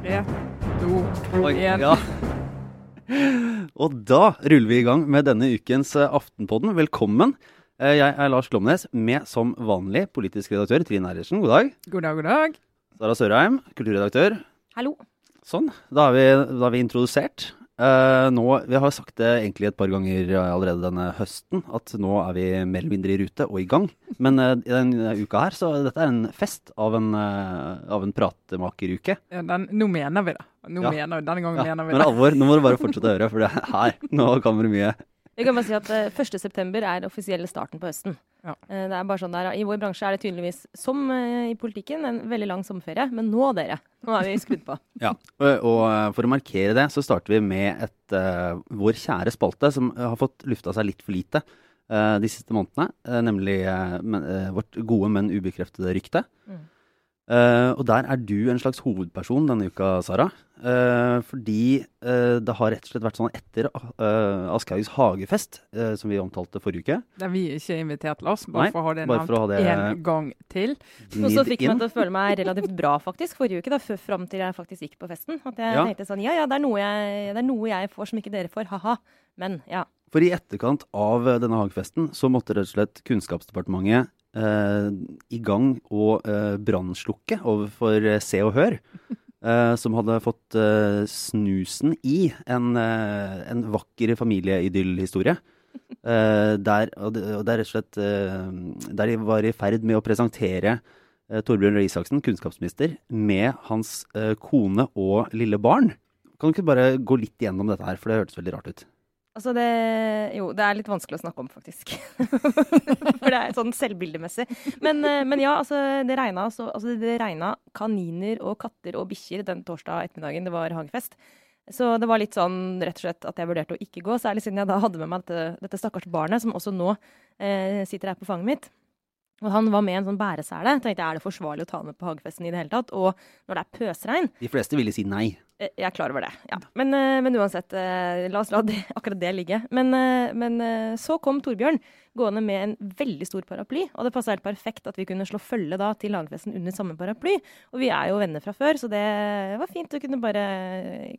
Tre, to, én. ja. Og da ruller vi i gang med denne ukens eh, Aftenpodden. Velkommen. Eh, Jeg er Lars Glomnes, med som vanlig politisk redaktør Trine Eilertsen. God dag. God dag, god dag. Sara Sørheim, kulturredaktør. Hallo. Sånn, da er vi, da er vi introdusert. Eh, nå, Vi har sagt det egentlig et par ganger eh, allerede denne høsten, at nå er vi mer eller mindre i rute og i gang. Men uh, i denne uka her, så dette er en fest av en, uh, av en pratemakeruke. Ja, den, nå mener vi det. Nå Ja. mener, denne gangen Ja, mener vi men det. alvor, nå må du bare fortsette å høre, for det her, nå kommer det mye. Vi kan bare si at eh, 1. september er offisielle starten på høsten. Ja. Eh, det er bare sånn der, I vår bransje er det tydeligvis, som eh, i politikken, en veldig lang sommerferie. Men nå, dere, nå er vi skrudd på. Ja, og, og eh, for å markere det, så starter vi med et, uh, vår kjære spalte som eh, har fått lufta seg litt for lite eh, de siste månedene. eh, nemlig eh, men, eh, vårt gode, men ubekreftede rykte. Mm. Eh, og der er du en slags hovedperson denne uka, Sara. Uh, fordi uh, det har rett og slett vært sånn etter uh, Aschehougs hagefest, som vi omtalte forrige uke. Der vi ikke er invitert, Lars. Bare Nei, for å ha det ha nevnt det- en gang til. Og så fikk meg til å føle meg relativt bra faktisk forrige uke, da, fram til jeg faktisk gikk på festen. At jeg Ja. tenkte sånn, ja ja, det er, noe jeg, det er noe jeg får som ikke dere får, ha-ha. Men ja. For i etterkant av denne hagefesten så måtte rett og slett Kunnskapsdepartementet i gang å eh, brannslukke overfor eh, Se og Hør. Uh, som hadde fått uh, snusen i en, uh, en vakker familieidyllhistorie. Eh, der, og det, er rett og slett eh, Der de var i ferd med å presentere eh, Torbjørn Røe Isaksen, kunnskapsminister, med hans eh, kone og lille barn. Kan du ikke bare gå litt igjennom dette her, for det hørtes veldig rart ut. Altså det Jo, det er litt vanskelig å snakke om, faktisk. For det er sånn selvbildemessig. Men, eh, men ja, altså det regna altså, altså, det regna kaniner og katter og bikkjer den torsdag ettermiddagen det var hagefest. Så det var litt sånn rett og slett at jeg vurderte å ikke gå, særlig siden jeg da hadde med meg dette, dette stakkars barnet, som også nå eh, sitter her på fanget mitt. Og han var med en sånn bæresele. Tenkte jeg, er det forsvarlig å ta med på hagefesten i det hele tatt? Og når det er pøsregn, De fleste ville si nei. Eh, Jeg er klar over det, ja. Men, eh, men uansett, eh, la oss la det, akkurat det ligge. Men, men så kom Torbjørn gående med en veldig stor paraply, og det passa helt perfekt at vi kunne slå følge da til hagefesten under samme paraply. Og vi er jo venner fra før, så det var fint å kunne bare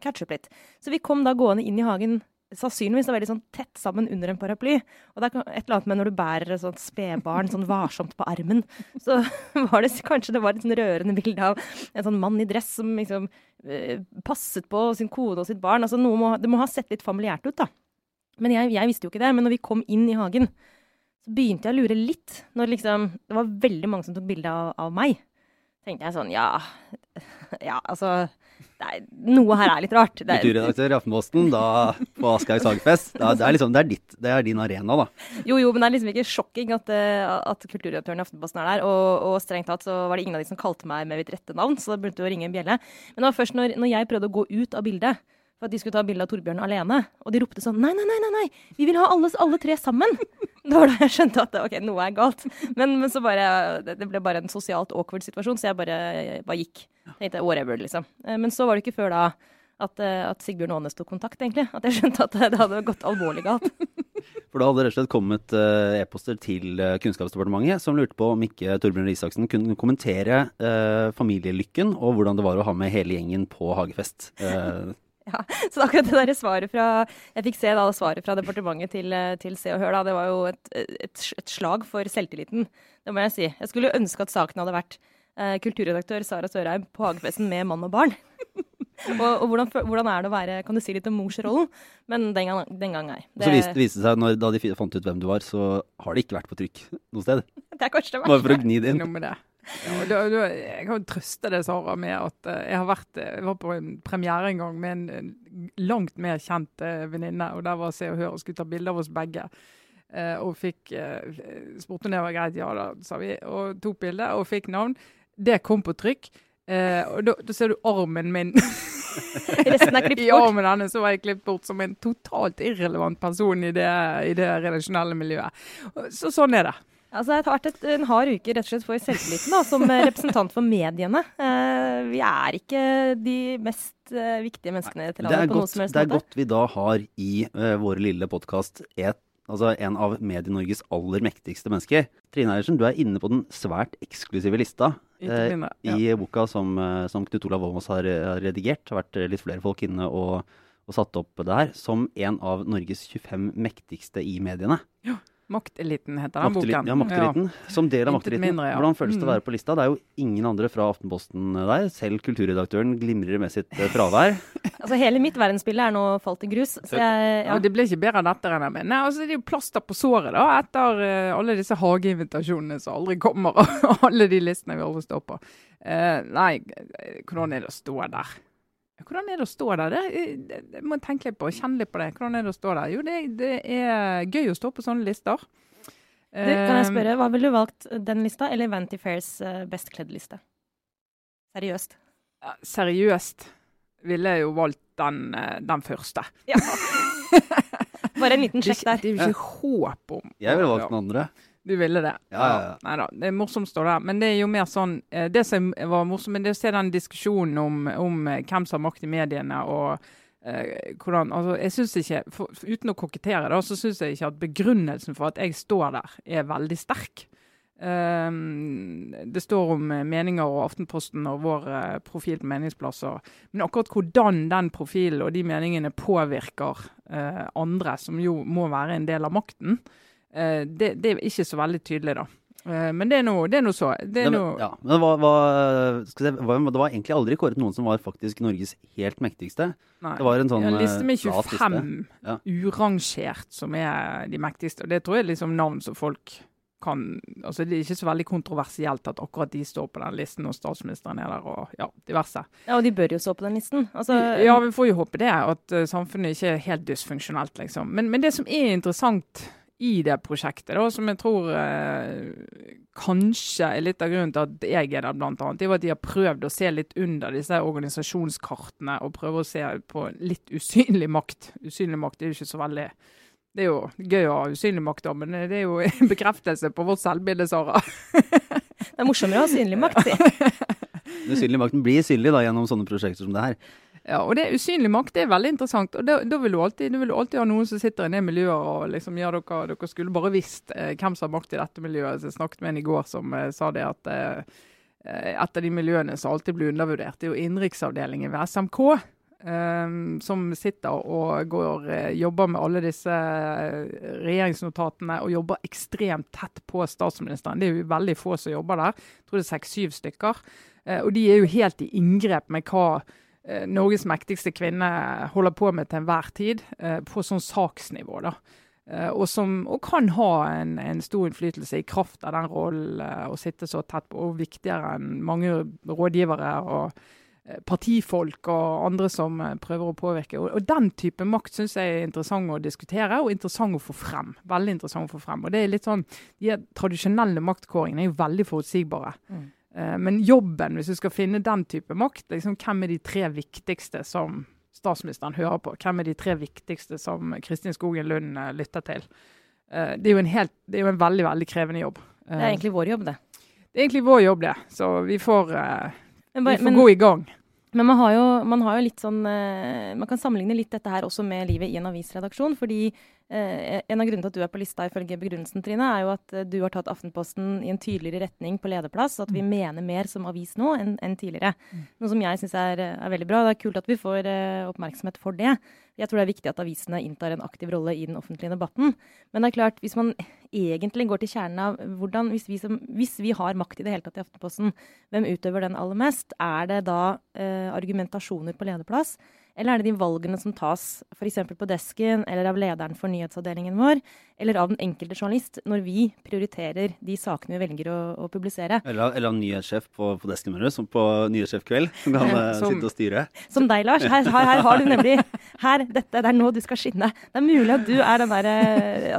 catche opp litt. Så vi kom da gående inn i hagen. Sannsynligvis er veldig sånn tett sammen under en paraply. Og det er et eller annet med når du bærer et sånt spedbarn sånn varsomt på armen, så var det kanskje det var et sånn rørende bilde av en sånn mann i dress som liksom eh, passet på sin kone og sitt barn. Altså må, det må ha sett litt familiært ut, da. Men jeg, jeg visste jo ikke det. Men når vi kom inn i hagen, så begynte jeg å lure litt. Når liksom Det var veldig mange som tok bilde av, av meg. tenkte jeg sånn Ja, ja, altså det er, Noe her er litt rart. Det er, Kulturredaktør i Aftenposten da, på Aschehougs hagefest. Da, det, er liksom, det, er ditt, det er din arena, da. Jo, jo, men det er liksom ikke sjokking at, eh, at kulturredaktøren i Aftenposten er der. Og, og strengt tatt så var det ingen av de som kalte meg med mitt rette navn, så det begynte å ringe en bjelle. Men det var først når, når jeg prøvde å gå ut av bildet, for at de skulle ta bilde av Torbjørn alene, og de ropte sånn nei, nei, nei, nei, nei, vi vil ha alle, alle tre sammen. Da var det jeg skjønte at ok, noe er galt. Men, men så bare, det, det ble bare en sosialt awkward situasjon, så jeg bare, jeg bare gikk. Tenkte whatever, liksom. Eh, Men så var det ikke før da at, eh, at Sigbjørn Aanes tok kontakt, egentlig. At jeg skjønte at det hadde gått alvorlig galt. For da hadde det rett og slett kommet eh, e-poster til Kunnskapsdepartementet som lurte på om ikke Torbjørn Røe Isaksen kunne kommentere eh, familielykken og hvordan det var å ha med hele gjengen på hagefest. Eh, Ja, så akkurat det der svaret fra Jeg fikk se da svaret fra departementet til, eh, til Se og Hør. Da, det var jo et, et, et slag for selvtilliten. Det må jeg si. Jeg skulle ønske at saken hadde vært eh, kulturredaktør Sara Sørheim på hagefesten med mann og barn. og og hvordan, hvordan er det å være Kan du si litt om morsrollen? Men den gang, den gang nei. og så viste det seg, når, da de fant ut hvem du var, så har det ikke vært på trykk noe sted. det er kanskje det Bare for å gni det inn. Noe med det. Ja, da, da, jeg kan jo trøste deg, Sara, med at eh, jeg har vært eh, jeg var på en premiere en gang med en eh, langt mer kjent uh, venninne. og Der var Se og Hør og skulle ta bilde av oss begge. Eh, og fikk uh, spurte om det var greit. Ja da, sa vi. Og tok bilde og fikk navn. Det kom på trykk. Eh, og da, da ser du armen min Resten er klippet I armen hennes så var jeg klippet bort som en totalt irrelevant person i det, i det redaksjonelle miljøet. Så sånn er det. Altså, det har vært et, en hard uke rett og slett for selvtilliten da, som eh, representant for mediene. Uh, vi er ikke de mest uh, viktige menneskene til Det landet på noe godt, som helst det er måte. godt vi da har i uh, vår lille podkast altså en av Medie-Norges aller mektigste mennesker. Trine Eilertsen, du er inne på den svært eksklusive lista eh, mindre. Ja. i boka som, som Knut Olav Volmås har, har redigert. Det har vært litt flere folk inne og, og satt opp det her. Som en av Norges 25 mektigste i mediene. Makteliten heter den Makteliten, boken. ja, makteliten. Som del av makteliten. mindre, ja. Hvordan føles det å Mm. være på lista? Det er jo ingen andre fra Aftenposten der. Selv kulturredaktøren glimrer med sitt eh, fravær. Altså, hele mitt verdensbilde er nå falt i grus. Så jeg, Ja. Og Det ble ikke bedre enn dette, regner jeg med. Nei, altså, det er jo plaster på såret da, etter uh, alle disse hageinvitasjonene som aldri kommer, og alle de listene vi overstår på. Uh, nei, eh, hvordan er det å stå der? Hvordan er det å stå der? Det, må tenke litt på, kjenne litt på det. Hvordan er det å stå der? Jo, det, det er gøy å stå på sånne lister. Du, kan jeg Eh, spørre, hva ville du valgt, den lista eller Vanty Fairs uh, best kledd-liste? Seriøst. ja, seriøst ville jeg jo valgt den, eh, den første. Ja. Bare en liten sjekk der. det er jo ikke håp om Jeg ville valgt den andre. Du ville det? Ja, ja, ja. Nei da, det er morsomt står der. Men det er jo mer sånn eh, Det som var morsomt, men det å se den diskusjonen om, om eh, hvem som har makt i mediene og eh, hvordan Altså, jeg syns ikke for, Uten å kokettere, da, så syns jeg ikke at begrunnelsen for at jeg står der, er veldig sterk. Um, det står om eh, meninger og Aftenposten og vår uh, profil på meningsplasser. Men akkurat hvordan den profilen og de meningene påvirker uh, andre, som jo må være en del av makten, det, det er ikke så veldig tydelig, da. Eh, men det er noe, det er noe så. Det er noe, ja, men det var, var, skal se, det var egentlig aldri kåret noen som var faktisk Norges helt mektigste. nei. Det var en sånn en liste med eh, 25. Ja. urangert som er de mektigste. Og det tror jeg er liksom navn som folk kan altså Det er ikke så veldig kontroversielt at akkurat de står på den listen, og statsministeren er der, og ja, diverse. Ja, og de bør jo stå på den listen. Altså, Ja, vi får jo håpe det, at eh, samfunnet ikke er helt dysfunksjonelt, liksom. Men, men det som er interessant i det prosjektet, da, som jeg tror eh, kanskje er litt av grunnen til at jeg er der, blant annet, det er at de har prøvd å se litt under disse organisasjonskartene og prøve å se på litt usynlig makt. Usynlig makt er jo ikke så veldig det er jo gøy å ha usynlig makt, da, men det er jo en bekreftelse på vårt selvbilde, Sara. Det er morsommere å ha synlig makt, si. Den usynlige makten blir synlig da gjennom sånne prosjekter som det her. Ja, og det er usynlig makt det er veldig interessant. og Da, da vil du alltid, ha noen som sitter i det miljøet og liksom ja, dere, dere skulle bare visst eh, hvem som har makt i dette miljøet. Jeg snakket med en i går som eh, sa det at eh, et av de miljøene som alltid blir undervurdert, det er jo innenriksavdelingen ved SMK. eh, som sitter og går, eh, jobber med alle disse eh, regjeringsnotatene og jobber ekstremt tett på statsministeren. Det er jo veldig få som jobber der. Jeg tror det er seks-syv stykker. Og de er jo helt i inngrep med hva Norges mektigste kvinne holder på med til enhver tid, eh, på sånn saksnivå. da. Eh, og, som, og kan ha en, en stor innflytelse i kraft av den rollen eh, å sitte så tett på, og viktigere enn mange rådgivere og eh, partifolk og andre som eh, prøver å påvirke. Og, og den type makt syns jeg er interessant å diskutere, og interessant å få frem. Veldig interessant å få frem. Og det er litt sånn, De tradisjonelle maktkåringene er jo veldig forutsigbare. Mm. Eh, Men jobben, hvis du skal finne den type makt, liksom, hvem er de tre viktigste som statsministeren hører på? Hvem er de tre viktigste som Kristin Skogen Lund eh, lytter til? Eh, Det er jo en, helt, det er jo en veldig veldig krevende jobb. Det er egentlig vår jobb, det. det er egentlig vår jobb, det. Så vi får, vi får men, gå i gang. men man, har jo, man har jo litt sånn Man kan sammenligne litt dette her også med livet i en avisredaksjon. fordi en av grunnene til at du er på lista ifølge begrunnelsen, Trine, er jo at eh, du har tatt Aftenposten i en tydeligere retning på lederplass. At vi mener mer som avis nå enn enn tidligere. Noe som jeg syns er, er veldig bra. Det er kult at vi får eh, oppmerksomhet for det. Jeg tror det er viktig at avisene inntar en aktiv rolle i den offentlige debatten. Men det er klart, hvis man egentlig går til kjernen av hvordan Hvis vi, som, hvis vi har makt i det hele tatt i Aftenposten, hvem utøver den aller mest? Er det da eh, argumentasjoner på lederplass? Eller er det de valgene som tas f.eks. på desken, eller av lederen for nyhetsavdelingen vår, eller av den enkelte journalist, når vi prioriterer de sakene vi velger å, å publisere? Eller, eller av nyhetssjef på, på desken vår, som på nyhetssjefkveld. Som kan eh, Som- sitte og styre. Som deg, Lars. Her, her, her har du nemlig Her, dette, det er nå du skal skinne. Det er mulig at du er den derre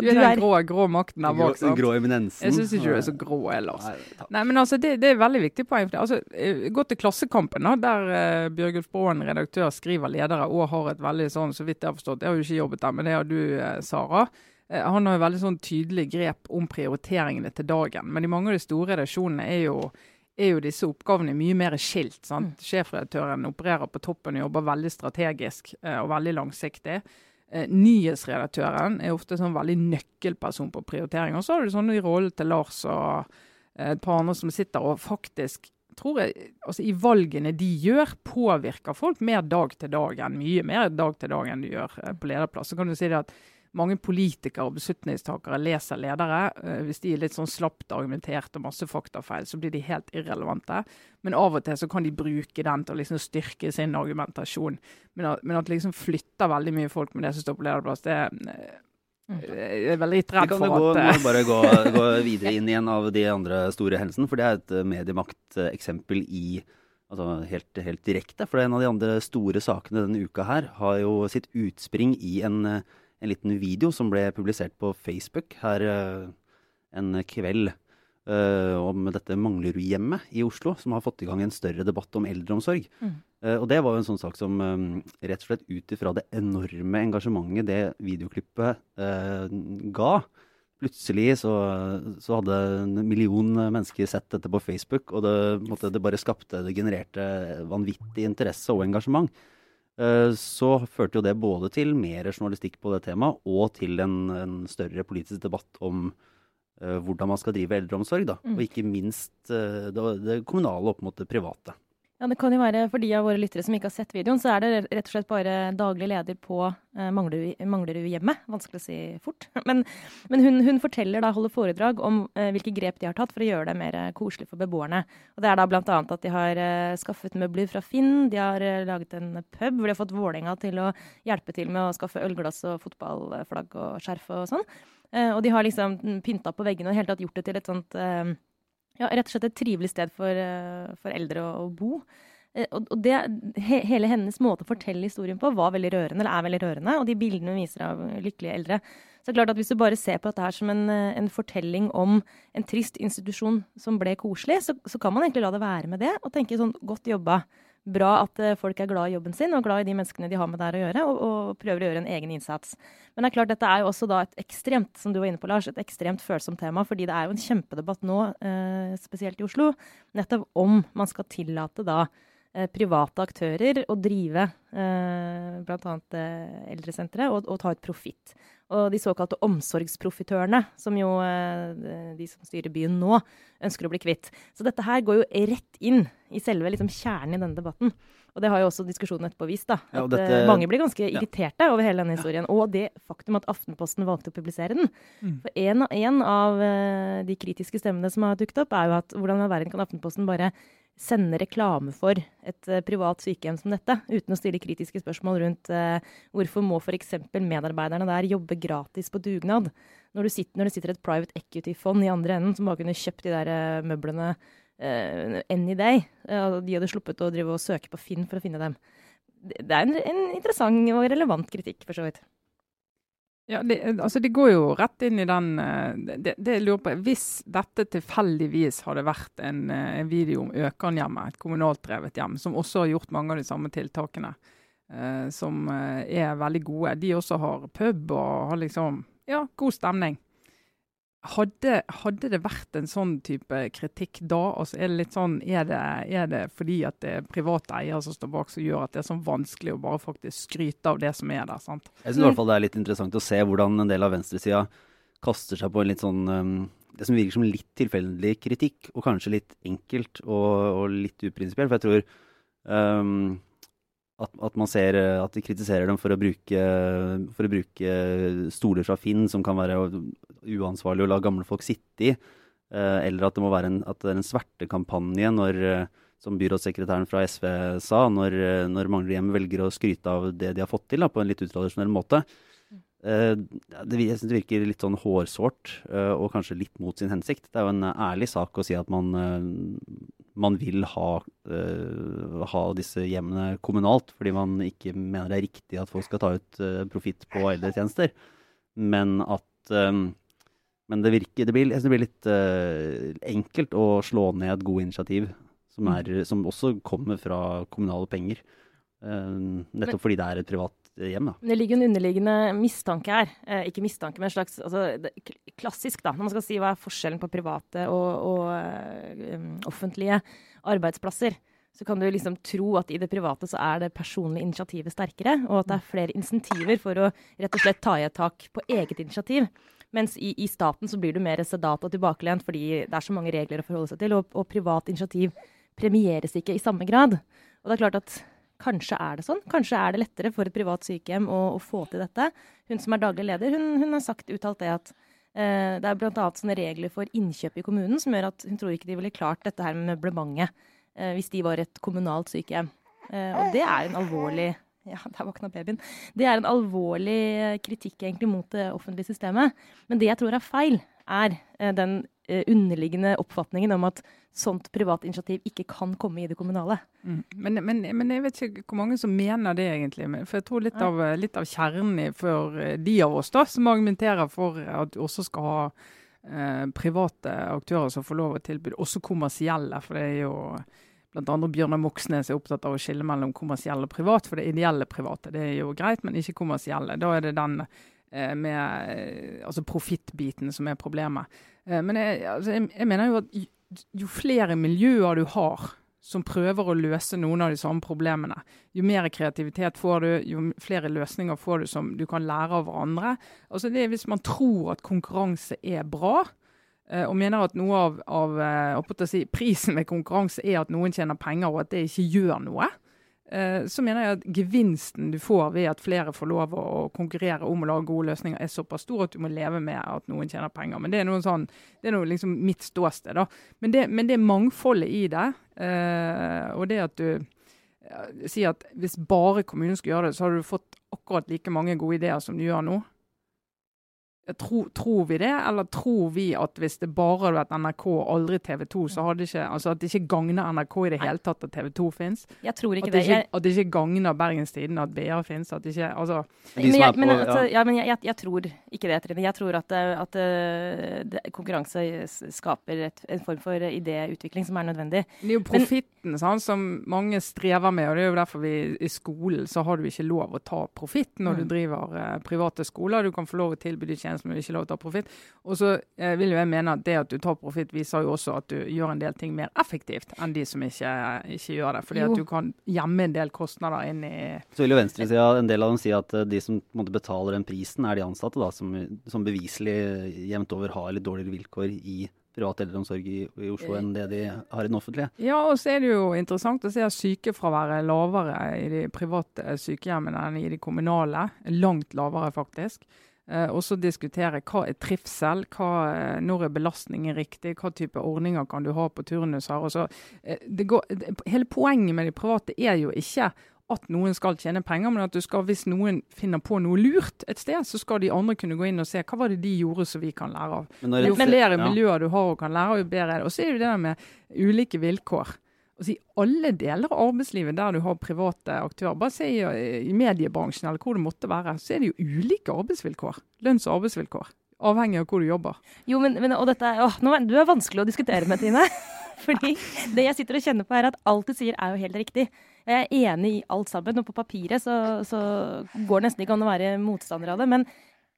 Du er den grå, grå makten av vår. grå, grå eminensen. Jeg syns ikke du er så grå Lars. Nei. Nei, men altså, det, det er veldig viktig poeng. Altså, eh, Gå til Klassekampen, da, der uh, Bjørgulf Braaen, redaktør, skriver ledere og har et veldig sånn, så vidt jeg har forstått, jeg har jo ikke jobbet der, men det har du, eh, Sara. Eh, han har jo veldig sånn tydelig grep om prioriteringene til dagen. Men i mange av de store redaksjonene er jo, er jo disse oppgavene mye mer skilt. sant? Sjefredaktøren opererer på toppen og jobber veldig strategisk eh, og veldig langsiktig. Eh, nyhetsredaktøren er ofte sånn veldig nøkkelperson på prioritering. Og så har du sånn i rollen til Lars og eh, et par andre som sitter og faktisk tror jeg, altså I valgene de gjør, påvirker folk mer dag til dag enn mye mer dag til dag enn de gjør eh, på lederplass. Så kan du si det at mange politikere og beslutningstakere leser ledere. Eh, hvis de er litt sånn slapt argumentert og masse faktafeil, så blir de helt irrelevante. Men av og til så kan de bruke den til å liksom styrke sin argumentasjon. Men at, det liksom flytter veldig mye folk med det som står på lederplass, det mm. Jeg er veldig litt redd for at Vi kan gå, bare gå, gå, videre inn i en av de andre store hendelsene, for det er et mediemakteksempel i altså helt, helt direkte. For en av de andre store sakene denne uka her har jo sitt utspring i en en liten video som ble publisert på Facebook her uh, en kveld uh, om dette Manglerudhjemmet i Oslo, som har fått i gang en større debatt om eldreomsorg. Mm. Uh, og det var jo en sånn sak som um, rett og slett ut ifra det enorme engasjementet det videoklippet ga, plutselig så, så, hadde en million mennesker sett dette på Facebook, og det, måtte, det bare skapte, det genererte vanvittig interesse og engasjement. Eh, så førte jo det både til mer journalistikk på det temaet, og til en, en større politisk debatt om uh, hvordan man skal drive eldreomsorg. Da. Mm. Og ikke minst det, det, kommunale opp mot det private. Ja, Det kan jo være for de av våre lyttere som ikke har sett videoen, så er det rett og slett bare daglig leder på eh, Manglerudhjemmet. Vanskelig å si fort. Men, men hun, hun, forteller da, holder foredrag om eh, hvilke grep de har tatt for å gjøre det mer eh, koselig for beboerne. Og Det er da bl.a. at de har eh, skaffet møbler fra Finn, de har eh, laget en pub hvor de har fått Vålerenga til å hjelpe til med å skaffe ølglass og fotballflagg og skjerf og sånn. Eh, og de har liksom pynta på veggene og helt tatt gjort det til et sånt ja, rett og slett et trivelig sted for, eh, for eldre å, å bo. Eh, og det, he, hele hennes måte å fortelle historien på var veldig rørende, eller er veldig rørende. Og de bildene hun viser av lykkelige eldre. Så det er klart at Hvis du bare ser på dette her som en, eh, en fortelling om en trist institusjon som ble koselig, så, så, kan man egentlig la det være med det og tenke sånn godt jobba bra at eh, folk er glad i jobben sin og glad i de menneskene de har med der å gjøre, og, og, prøver å gjøre en egen innsats. Men det er klart, dette er jo også da et ekstremt som du var inne på, Lars, et ekstremt følsomt tema. fordi det er jo en kjempedebatt nå, eh, spesielt i Oslo, nettopp om man skal tillate da private aktører å drive eh, bl.a. Eh, eldresentre og, og ta ut profitt. Og de såkalte omsorgsprofitørene, som jo eh, de som styrer byen nå, ønsker å bli kvitt. Så dette her går jo rett inn i selve liksom, kjernen i denne debatten. Og det har jo også diskusjonen etterpå vist. da, At ja, dette, mange blir ganske irriterte over hele denne historien. Ja. Og det faktum at Aftenposten valgte å publisere den. Mm. For en, en av de kritiske stemmene som har dukket opp, er jo at hvordan i verden kan Aftenposten bare sende reklame for et uh, privat sykehjem som dette, uten å stille kritiske spørsmål rundt uh, hvorfor må f.eks. medarbeiderne der jobbe gratis på dugnad, når det sitter, når det sitter et private equity-fond i andre enden som bare kunne kjøpt de der møblene møblene any day. de hadde sluppet å drive og søke på Finn for å finne dem. Det er en, en interessant og relevant kritikk, for så vidt. Ja, det, altså det går jo rett inn i den eh, det, det jeg lurer på, Hvis dette tilfeldigvis hadde vært en, eh, en video om Økernhjemmet, et kommunalt drevet hjem, som også har gjort mange av de samme tiltakene, eh, som eh, er veldig gode De også har pub og har liksom ja, god stemning. Hadde, hadde, det vært en sånn type kritikk da? Altså er det litt sånn, er det, er det fordi at det er private eiere som står bak som gjør at det er sånn vanskelig å bare faktisk skryte av det som er der? sant? Jeg synes i hvert fall det er litt interessant å se hvordan en del av venstresida kaster seg på en litt sånn um, det som virker som litt tilfeldig kritikk, og kanskje litt enkelt og, og litt uprinsipielt. For jeg tror um, at, at, man ser at de kritiserer dem for å, bruke, for å bruke stoler fra Finn som kan være uansvarlig å la gamle folk sitte i. Eh, eller at det må være en, det en svertekampanje når, eh, som byrådssekretæren fra SV sa, når, eh, når Manglerhjem velger å skryte av det de har fått til da, på en litt utradisjonell måte. Det, jeg synes det virker litt sånn hårsårt og kanskje litt mot sin hensikt. Det er jo en ærlig sak å si at man, man vil ha, ha, disse hjemmene kommunalt, fordi man ikke mener det er riktig at folk skal ta ut profitt på eldretjenester. Men at men det, virker, det, blir, det blir, litt uh, enkelt å slå ned gode initiativ, som, mm. er, som også kommer fra kommunale penger. Uh, nettopp fordi det er et privat hjem. Da. Det ligger en underliggende mistanke her. Eh, ikke mistanke, men en slags altså, det, klassisk, da. Når man skal si hva er forskjellen på private og, og um, offentlige arbeidsplasser, så kan du liksom tro at i det private så er det personlige initiativet sterkere, og at det er flere insentiver for å rett og slett ta i et tak på eget initiativ. Mens i, i staten så blir du mer sedat og tilbakelent fordi det er så mange regler å forholde seg til, og, og privat initiativ premieres ikke i samme grad. Og det er klart at kanskje er det sånn. Kanskje er det lettere for et privat sykehjem å, å få til dette. Hun som er daglig leder, hun, hun har sagt uttalt det at eh, det er bl.a. sånne regler for innkjøp i kommunen som gjør at hun tror ikke de ville klart dette her med møblementet eh, hvis de var et kommunalt sykehjem. Eh, og det er en alvorlig ja, der våkna babyen. Det er en alvorlig eh, kritikk egentlig mot det offentlige systemet. Men det jeg tror er feil, er eh, den underliggende oppfatningen om at sånt privat initiativ ikke kan komme i det kommunale. Mm. Men, men, men, jeg vet ikke hvor mange som mener det, egentlig. For jeg tror litt av, litt av kjernen for de av oss da, som argumenterer for at du også skal ha eh, private aktører som får lov å tilby, også kommersielle. For det er jo bl.a. Bjørnar Moxnes er opptatt av å skille mellom kommersielle og privat. For det ideelle private det er jo greit, men ikke kommersielle. Da er det den eh, med altså profittbiten som er problemet. Eh, men jeg, altså, jeg, jeg mener jo at jo flere miljøer du har som prøver å løse noen av de samme problemene, jo mer kreativitet får du, jo flere løsninger får du som du kan lære av hverandre. Altså det er Hvis man tror at konkurranse er bra, eh, og mener at noe av, av eh, si, prisen ved konkurranse er at noen tjener penger, og at det ikke gjør noe, Eh, så mener jeg at gevinsten du får ved at flere får lov å konkurrere om å lage gode løsninger, er såpass stor at du må leve med at noen tjener penger. Men det er noe sånn, det er noe liksom mitt ståsted. da. Men det, men det mangfoldet i det. Eh, og det at du sier at hvis bare kommunen skulle gjøre det, så hadde du fått akkurat like mange gode ideer som du gjør nå. Tro, tror vi det, eller tror vi at hvis det bare hadde vært NRK og aldri TV 2, så hadde ikke, altså at det ikke gagner NRK i det hele tatt at TV 2 fins? Jeg tror ikke at det. Ikke, jeg... At det ikke gagner Bergenstiden at BA fins? At ikke altså Men, jeg, men altså, ja, men jeg, jeg, jeg, tror ikke det, Trine. Jeg tror at, at det, konkurranse skaper et, en form for idéutvikling som er nødvendig. Det er jo profitten sånn, som mange strever med, og det er jo derfor vi i skolen så har du ikke lov å ta profitt når mm. du driver uh, private skoler. Du kan få lov å tilby de tjenester men ikke lov til å ta profitt. Og så eh, vil jo jeg mene at det at du tar profitt, viser jo også at du gjør en del ting mer effektivt enn de som ikke, ikke gjør det. Fordi jo. at du kan gjemme en del kostnader inn i Så vil jo venstresida, en del av dem, si at eh, de som måte, betaler den prisen, er de ansatte, da, som, som beviselig jevnt over har litt dårligere vilkår i privat eldreomsorg i, i, Oslo enn det de har i den offentlige. Ja, og så er det jo interessant å se at sykefraværet er lavere i de private sykehjemmene enn i de kommunale. Langt lavere, faktisk. Eh, og så diskutere hva er trivsel, hva, eh, når er belastningen riktig, hva type ordninger kan du ha på turnuser. Så, eh, går, hele poenget med de private er jo ikke at noen skal tjene penger, men at du skal, hvis noen finner på noe lurt et sted, så skal de andre kunne gå inn og se hva var det de gjorde som vi kan lære av. jo flere ja. miljøer du har og kan lære av, jo bedre er det. Og så er det jo det der med ulike vilkår altså, I alle deler av arbeidslivet der du har private aktører, bare se i, i, mediebransjen eller hvor det måtte være, så er det jo ulike arbeidsvilkår. Lønns- og arbeidsvilkår. Avhengig av hvor du jobber. Jo, men, men og dette, å, nå, Du er vanskelig å diskutere med, Tine. Fordi det jeg sitter og kjenner på, er at alt du sier er jo helt riktig. Jeg er enig i alt sammen, og på papiret så, så går det nesten ikke an å være motstander av det. Men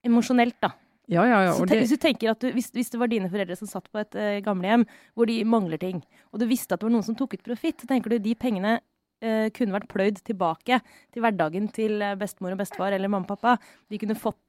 emosjonelt, da. Ja, ja, ja. Så, Hvis du tenker at du, hvis, hvis, det var dine foreldre som satt på et uh, gamlehjem hvor de mangler ting, og du visste at det var noen som tok ut profitt, så tenker du de pengene uh, kunne vært pløyd tilbake til hverdagen til uh, bestemor og bestefar eller mamma og pappa. De kunne fått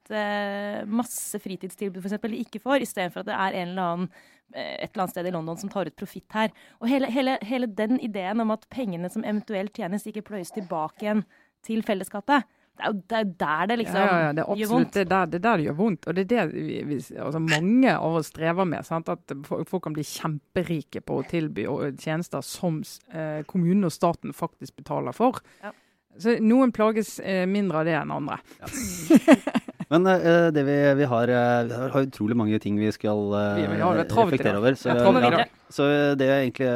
masse fritidstilbud eksempel, de ikke får, istedenfor at det er en eller annen et eller annet sted i London som tar ut profitt her. Og hele, hele, hele den ideen om at pengene som eventuelt tjenes, ikke pløyes tilbake igjen til fellesskapet det er er der det liksom ja, ja, det er gjør vondt. Det er, der, det er der det gjør vondt. Og det er det vi, vi, altså mange av oss strever med. Sant? At folk kan bli kjemperike på å tilby tjenester som eh, kommunen og staten faktisk betaler for. Ja. Så noen plages eh, mindre av det enn andre. Ja. Men uh, det vi, vi, har, uh, vi, har, utrolig mange ting vi skal uh, vi, vi reflektere over. Så, ja, så det er egentlig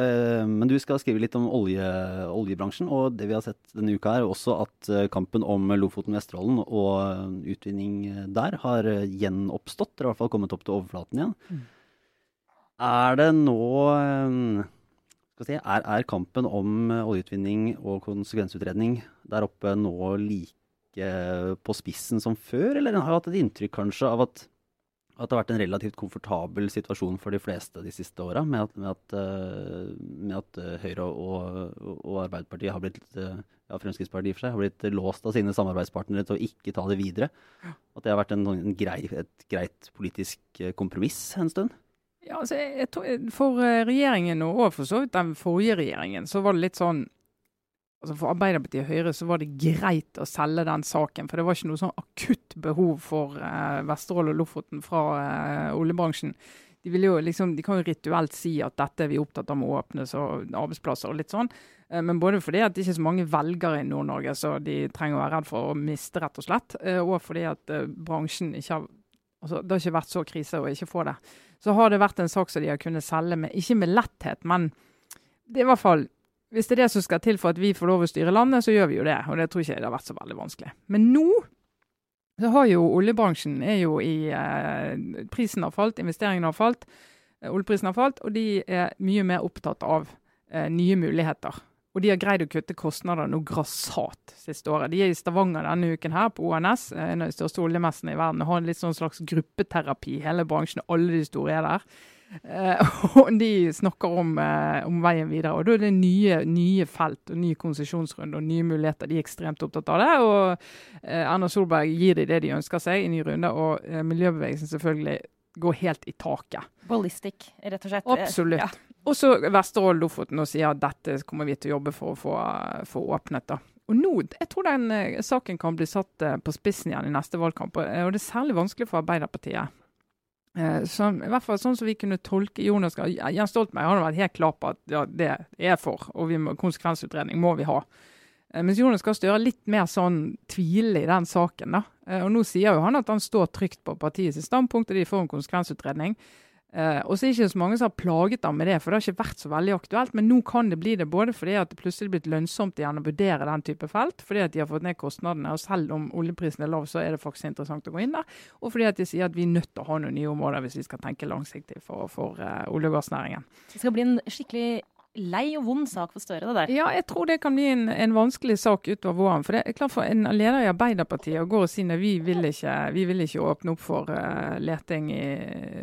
Men du skal skrive litt om olje, oljebransjen. Og det vi har sett denne uka, er også at kampen om Lofoten, Vesterålen og utvinning der har gjenoppstått. Eller i hvert fall kommet opp til overflaten igjen. Mm. Er det nå um, er, er, kampen om oljeutvinning og konsekvensutredning der oppe nå like på spissen som før, eller har hatt et inntrykk kanskje av at, at det har vært en relativt komfortabel situasjon for de fleste de siste åra, med, at- med, at, eh, med at eh, Høyre og, og Arbeiderpartiet har blitt eh, ja, Fremskrittspartiet i for seg, har blitt låst av sine samarbeidspartnere til å ikke ta det videre. At det har vært en, en grei, et greit politisk kompromiss en stund. Ja, altså, jeg, jeg for regjeringen, og for så vidt den forrige regjeringen, så var det litt sånn altså For Arbeiderpartiet og Høyre så var det greit å selge den saken. For det var ikke noe sånn akutt behov for eh, Vesterålen og Lofoten fra eh, oljebransjen. De, jo liksom, de kan jo rituelt si at dette er vi opptatt av må å og arbeidsplasser og litt sånn. Eh, Men både fordi at det ikke er så mange velgere i Nord-Norge, så de trenger å være redd for å miste, rett og slett. eh, Og fordi at eh, bransjen ikke har altså, Det har ikke vært så krise å ikke få det. Så har det vært en sak som de har kunnet selge med, ikke med letthet, men det er i hvert fall hvis det er det som skal til for at vi får lov å styre landet, så gjør vi jo det. Og det tror ikke det har vært så veldig vanskelig. Men nå så har jo oljebransjen er jo i eh, Prisen har falt, investeringene har falt, eh, oljeprisen har falt, og de er mye mer opptatt av eh, nye muligheter. Og de har greid å kutte kostnader noe grassat siste året. De er i Stavanger denne uken her, på ONS, eh, en av de største oljemessene i verden, og har en litt sånn slags gruppeterapi. Hele bransjen, alle de store er der. Eh, og de snakker om, eh, om veien videre. Og da er det nye, nye felt og ny konsesjonsrunde og nye muligheter. De er ekstremt opptatt av det. Og eh, Erna Solberg gir dem det de ønsker seg i ny runde, og miljøbevegelsen selvfølgelig går helt i taket. Ballistic, rett og slett. Absolutt. Ja. Og så Vesterålen Lofoten og sier at dette kommer vi til å jobbe for å få, få åpnet. da. Og nå, Jeg tror den saken kan bli satt på spissen igjen i neste valgkamp. Og det er særlig vanskelig for Arbeiderpartiet. Eh, som, I hvert fall sånn som vi kunne tolke Jonas Jens Stoltenberg har vært helt klar på at ja, det er for, og må, konsekvensutredning må vi ha. Eh, mens Jonas Gahr Støre litt mer sånn tvilende i den saken. da. Eh, og Nå sier jo han at han står trygt på partiets standpunkt, og de får en konsekvensutredning. Eh, og så er det ikke så mange som har plaget ham med det, for det har ikke vært så veldig aktuelt. Men nå kan det bli det, både fordi at det plutselig er blitt lønnsomt igjen å vurdere den type felt, fordi at de har fått ned kostnadene, og selv om oljeprisen er lav, så er det faktisk interessant å gå inn der. Og fordi at de sier at vi er nødt til å ha noen nye områder hvis vi skal tenke langsiktig for, for uh, olje- og gassnæringen. Det skal bli en skikkelig lei og vond sak for Støre, det der. Ja, jeg tror det kan bli en, en vanskelig sak utover våren. For det er klart for en leder i Arbeiderpartiet å gå og si at vi vil ikke, vi vil ikke åpne opp for uh, leting i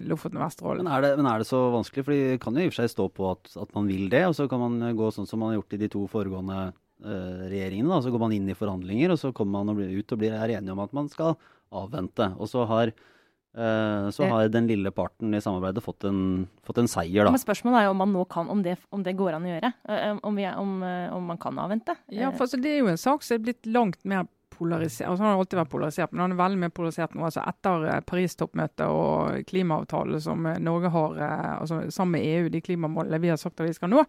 Lofoten og Vesterålen. Men er, det, men er det så vanskelig? For de kan jo i og for seg stå på at, at man vil det, og så kan man gå sånn som man har gjort i de to foregående uh, regjeringene. Da. Så går man inn i forhandlinger, og så kommer man og blir ut og blir er enige om at man skal avvente. Og så har, eh, så har den lille parten i samarbeidet fått en, fått en seier, da. Men spørsmålet er jo om man nå kan, om det, om det går an å gjøre. Eh, Om, vi, er- om, eh, om man kan avvente. Ja, Eh, for altså, det er jo en sak som er blitt langt mer polarisert. Altså, han har alltid vært polarisert, men han er veldig mer polarisert nå. Altså, etter eh, Paris-toppmøtet og klimaavtale som eh, Norge har eh, altså, sammen med EU, de klimamålene vi har sagt at vi skal nå,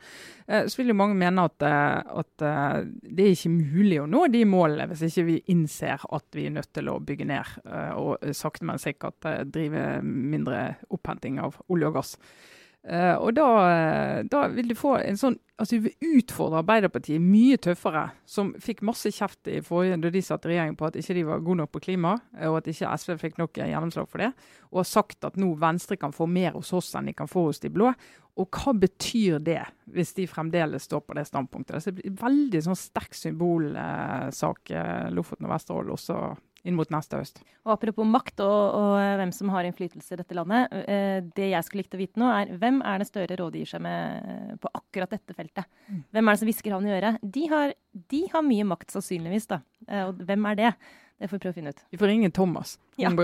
så vil jo mange mene at, at det er ikke mulig å nå de målene hvis ikke vi innser at vi er nødt til å bygge ned og sakte, men sikkert drive mindre opphenting av olje og gass. Eh, og da, da vil du få en sånn Altså, vi vil utfordre Arbeiderpartiet mye tøffere, som fikk masse kjeft i forrige da de satt i regjering på at ikke de var gode nok på klima, og at ikke SV fikk nok gjennomslag for det. Og har sagt at nå Venstre kan få mer hos oss enn de kan få hos de blå. Og hva betyr det, hvis de fremdeles står på det standpunktet? Det det blir veldig sånn sterk symbolsak, eh, Lofoten og Vesterålen, også inn mot neste høst. Og apropos makt og, og eh, hvem som har innflytelse i dette landet. eh, Det jeg skulle likt å vite nå, er hvem er det Støre rådgir seg med eh, på akkurat dette feltet? Mm. Hvem er det som hvisker han i øret? De har, de har mye makt, sannsynligvis. da. Eh, Og hvem er det? Det får vi prøve å finne ut. Vi får ringe Thomas Ja.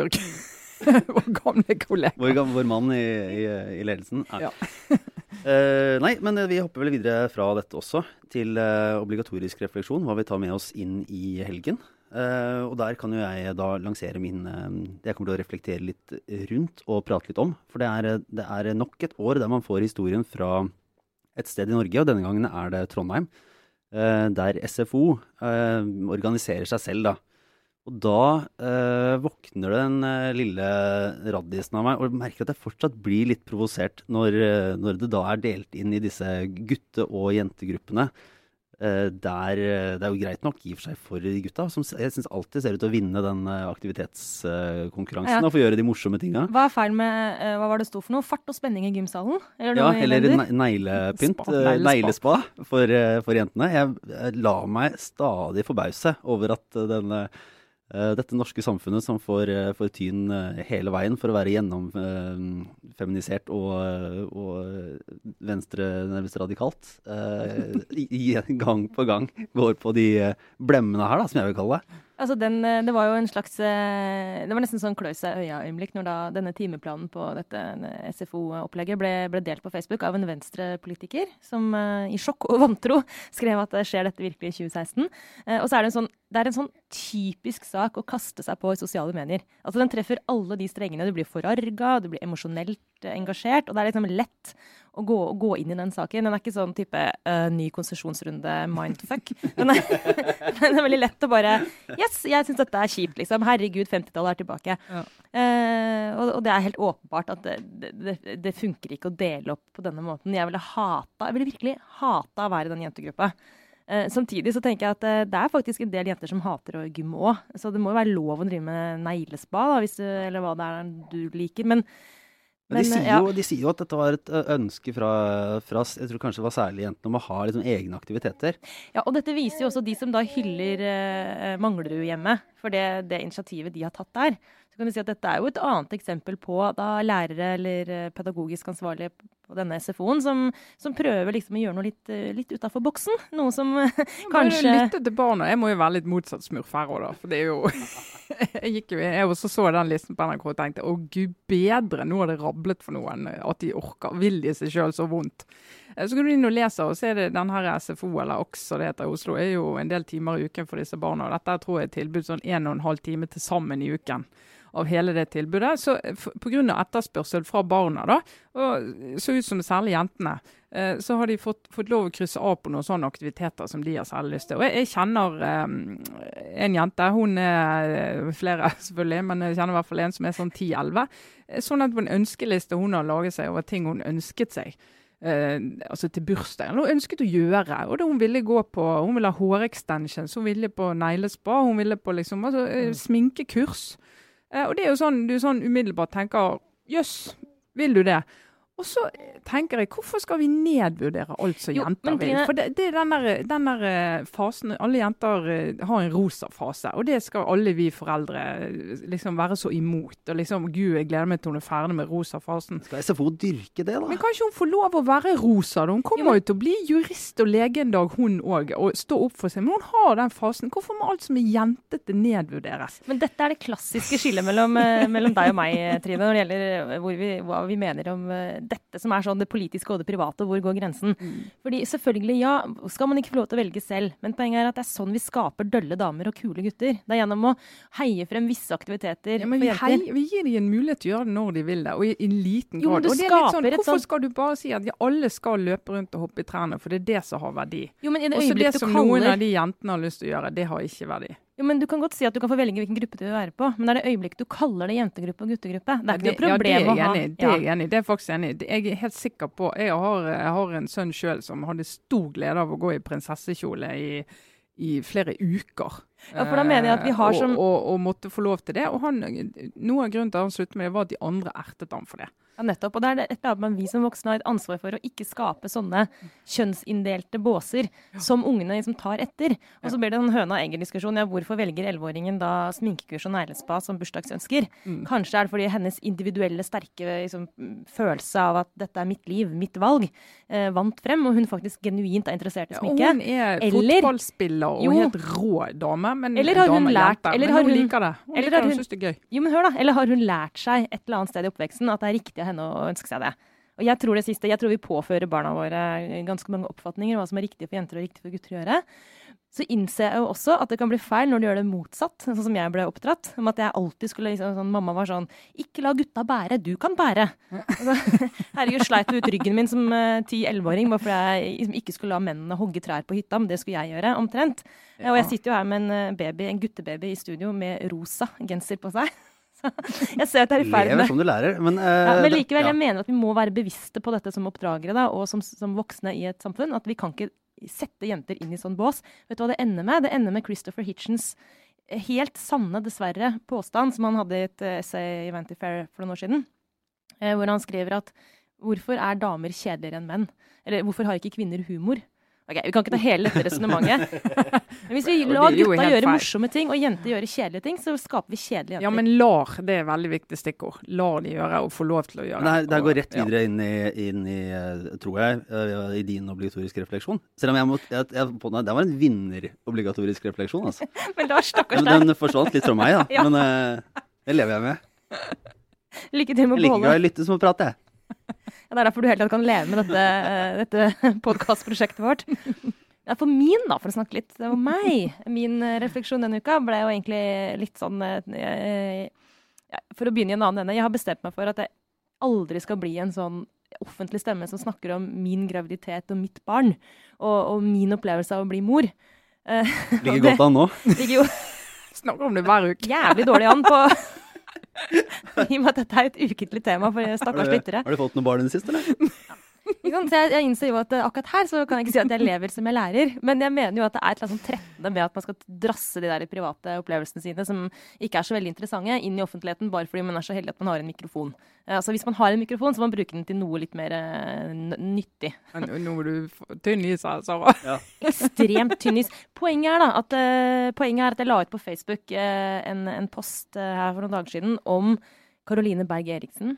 Vår gamle kollega. Vår, gamle, vår mann i, i, i ledelsen. Nei. Ja. uh, nei, men vi hopper vel videre fra dette også til uh, obligatorisk refleksjon, hva vi tar med oss inn i helgen. Eh, og der kan jo jeg da lansere min uh, Det jeg kommer til å reflektere litt rundt og prate litt om. For det er, det er nok et år der man får historien fra et sted i Norge, og denne gangen er det Trondheim. Uh, der SFO organiserer seg selv, da. Og da våkner den lille raddisen av meg og merker at jeg fortsatt blir litt provosert når, når det da er delt inn i disse gutte- og jentegruppene. Eh, der, eh, det er jo greit nok i og for seg for gutta, som jeg syns alltid ser ut til å vinne den eh, aktivitetskonkurransen Ja. og få gjøre de morsomme tinga. Hva er feil med Hva var det sto for noe? Fart og spenning i gymsalen? Eller Ja, eller neglepynt. Neglespa. For, for jentene. Jeg, jeg lar meg stadig forbause over at denne dette norske samfunnet som får, eh, får tyn eh, hele veien for å være gjennomfeminisert og, eh, og venstre, nærmest radikalt, eh, gang på gang går på de eh, blemmene her, da, som jeg vil kalle det. Altså den, eh, det var jo en slags eh, Det var nesten sånn klø seg øya-øyeblikk når da denne timeplanen på dette SFO-opplegget ble, ble, delt på Facebook av en venstrepolitiker som i sjokk og vantro skrev at det skjer dette virkelig i 2016. Uh, og så er det en sånn det er en sånn typisk sak å kaste seg på i sosiale medier. Altså Den treffer alle de strengene. Du blir forarga, du blir emosjonelt engasjert. Og det er liksom lett å gå, å gå, inn i den saken. Den er ikke sånn type uh, ny konsesjonsrunde mindfuck. Den er, den er, veldig lett å bare Yes, jeg syns dette er kjipt, liksom. Herregud, 50-tallet er tilbake. Ja. Uh, og, og, det er helt åpenbart at det, det, det, funker ikke å dele opp på denne måten. Jeg ville hata, jeg ville virkelig hata å være i den jentegruppa. Uh, samtidig så tenker jeg at uh, det er faktisk en del jenter som hater å gymme òg. Så det må jo være lov å drive med neglespa, da, du, eller hva det er du liker. Men men, de, sier ja. jo, de, sier jo, at dette var et ønske fra, fra jeg tror kanskje det var særlig jentene om å ha liksom egne aktiviteter. Ja, og dette viser jo også de som da hyller uh, Manglerudhjemmet for det, det, initiativet de har tatt der. Så kan du si at Dette er jo et annet eksempel på da lærere eller pedagogisk ansvarlige på denne SFO-en som, som, prøver liksom å gjøre noe litt, litt utafor boksen. Noe som kanskje Lytte til barna. Jeg må jo være litt motsatt smurf her òg, da. For det er jo Jeg gikk jo, jeg også så den listen på NRK og tenkte å gud bedre, nå har det rablet for noen at de orker. Vil de seg sjøl så vondt? Eh, så kan du inn og lese, og så er det den her SFO, eller OX som det heter i Oslo, er jo en del timer i uken for disse barna. og Dette tror jeg er et tilbud sånn en og en halv time til sammen i uken av hele det tilbudet. Så eh, Pga. etterspørsel fra barna, da, og så ut som særlig jentene, eh, så har de fått, fått, lov å krysse av på noen sånne aktiviteter som de har særlig lyst til. Og Jeg, jeg kjenner um, en jente, hun er flere selvfølgelig, men jeg kjenner i hvert fall en som er sånn 10-11. Sånn at på en ønskeliste hun har laget seg over ting hun ønsket seg. Uh, altså til bursdagen. Hun ønsket å gjøre. og det Hun ville gå på, hun ville ha hårextensions, hun ville på neglespa, hun ville på liksom, altså, uh, sminkekurs. Eh, og det er jo sånn du sånn umiddelbart tenker jøss, vil du det? Og så tenker jeg, hvorfor skal vi nedvurdere alt som jenter vil? For det, det er den der, den der, eh, fasen Alle jenter eh, har en rosa fase, og det skal alle vi foreldre liksom være så imot. Og liksom, Gud, jeg gleder meg til hun er ferdig med rosa fasen. Skal SFO dyrke det, da? Men kan ikke hun få lov å være rosa? da? Hun kommer jo, men... til å bli jurist og lege en dag, hun òg, og stå opp for seg. Men hun har den fasen. Hvorfor må alt som er jentete nedvurderes? Men dette er det klassiske skillet mellom, mellom deg og meg, Trine, når det gjelder vi, hva vi mener om dette som er sånn det politiske og det private, hvor går grensen? Mm. Fordi selvfølgelig, ja, skal man ikke få lov til å velge selv, men poenget er at det er sånn vi skaper dølle damer og kule gutter. Det er gjennom å heie frem visse aktiviteter ja, men vi, hei, vi, gir dem en mulighet til å gjøre det når de vil det, og i, i liten grad. Jo, og det er litt sånn, Hvorfor skal du bare si at ja, alle skal løpe rundt og hoppe i trærne, for det er det som har verdi? Jo, men i det Også det som noen av de jentene har lyst til å gjøre, det har ikke verdi. Jo, men Du kan godt si at du kan få velge hvilken gruppe du vil være på, men det er det øyeblikket du kaller det jentegruppe og guttegruppe. Det er ikke noe problem ja, å ha. Det er jeg enig i. Det er faktisk enig Jeg er helt sikker på Jeg har, jeg har en sønn sjøl som hadde stor glede av å gå i prinsessekjole i, i flere uker. Ja, for da mener jeg at vi har som... Og, og, og måtte få lov til det. Og han, noe av grunnen til at han sluttet med det, var at de andre ertet ham for det. Ja, nettopp. Og det er et eller annet vi som voksne har et ansvar for å ikke skape sånne kjønnsinndelte båser som ungene liksom tar etter. Og så blir det en høna og egget-diskusjon. Ja, hvorfor velger 11-åringen da sminkekurs og neglespa som bursdagsønsker? Mm. Kanskje er det fordi hennes individuelle, sterke liksom, følelse av at dette er mitt liv, mitt valg, eh, vant frem, og hun faktisk genuint er interessert i sminke. Ja, hun er eller, fotballspiller og jo, helt rå dame, men eller har hun lært, jente, eller har hun, hun liker det. Hun liker det, hun syns det er gøy. Jo, men hør da, Eller har hun lært seg et eller annet sted i oppveksten at det er riktig av henne å ønske seg det. Og jeg tror det siste, jeg tror vi påfører barna våre ganske mange oppfatninger hva som er riktig for jenter og riktig for gutter å gjøre. Så innser jeg jo også at det kan bli feil når du gjør det motsatt, sånn som jeg ble oppdratt. Om at jeg alltid skulle liksom sånn, Mamma var sånn Ikke la gutta bære, du kan bære. Altså, herregud, sleit ut ryggen min som ti-elleveåring bare fordi jeg liksom, ikke skulle la mennene hogge trær på hytta, men det skulle jeg gjøre, omtrent. Ja. Og jeg sitter jo her med en baby, en guttebaby i studio med rosa genser på seg. jeg ser at jeg er i ferd med Lever som du lærer. Men, uh, ja, men likevel, ja. jeg mener at vi må være bevisste på dette som oppdragere da, og som, som, voksne i et samfunn. At vi kan ikke sette jenter inn i sånn bås. Vet du hva det ender med? Det ender med Christopher Hitchens helt sanne, dessverre, påstand som han hadde i et essay i Vanty Fair for noen år siden. Eh, hvor han skriver at hvorfor er damer kjedeligere enn menn? Eller hvorfor har ikke kvinner humor? Ok, Vi kan ikke ta hele dette resonnementet. Men hvis vi lar gutta gjøre feil. morsomme ting, og jenter gjøre kjedelige ting, så skaper vi kjedelige jenter. Ja, men lar, det er veldig viktig stikkord. Lar de gjøre og få lov til å gjøre. Nei, det, går rett ja. videre inn i, inn i eh, tror jeg, eh, i din obligatoriske refleksjon. Selv om jeg, må, jeg, jeg på, det var en vinner-obligatorisk refleksjon, altså. Men Lars, stakkars Men deg. den forsvant litt fra meg, da. Ja. Men uh, det lever jeg med. Lykke til med Jeg å liker ikke å lytte som å prate, jeg. Ja, det er derfor du helt tatt kan leve med dette, eh, dette podkastprosjektet vårt. Ja, for min, da, for å snakke litt om meg. Min eh, refleksjon denne uka ble jo egentlig litt sånn eh, ja, For å begynne i en annen ende. Jeg har bestemt meg for at jeg aldri skal bli en sånn offentlig stemme som snakker om min graviditet og mitt barn. Og, og min opplevelse av å bli mor. Ligger det godt an nå. ligger jo Snakker om det hver uke. jævlig dårlig an på I og med at dette er et ukentlig tema for stakkars lyttere. har du fått noen barn i det siste, eller? Så jeg, jeg innser jo at eh, akkurat her så kan jeg ikke si at jeg lever som jeg lærer. Men jeg mener jo at det er et eller annet sånn trettende med at man skal drasse de der private opplevelsene sine, som ikke er så veldig interessante, inn i offentligheten bare fordi man er så heldig at man har en mikrofon. Eh, Altså Hvis man har en mikrofon, så må man bruke den til noe litt mer eh, nyttig. Men Nå er du tynn i seg, Sara. Ekstremt tynn is. Poenget er da at, uh, poenget er at jeg la ut på Facebook uh, en, en post uh, her for noen dager siden om Caroline Berg Eriksen.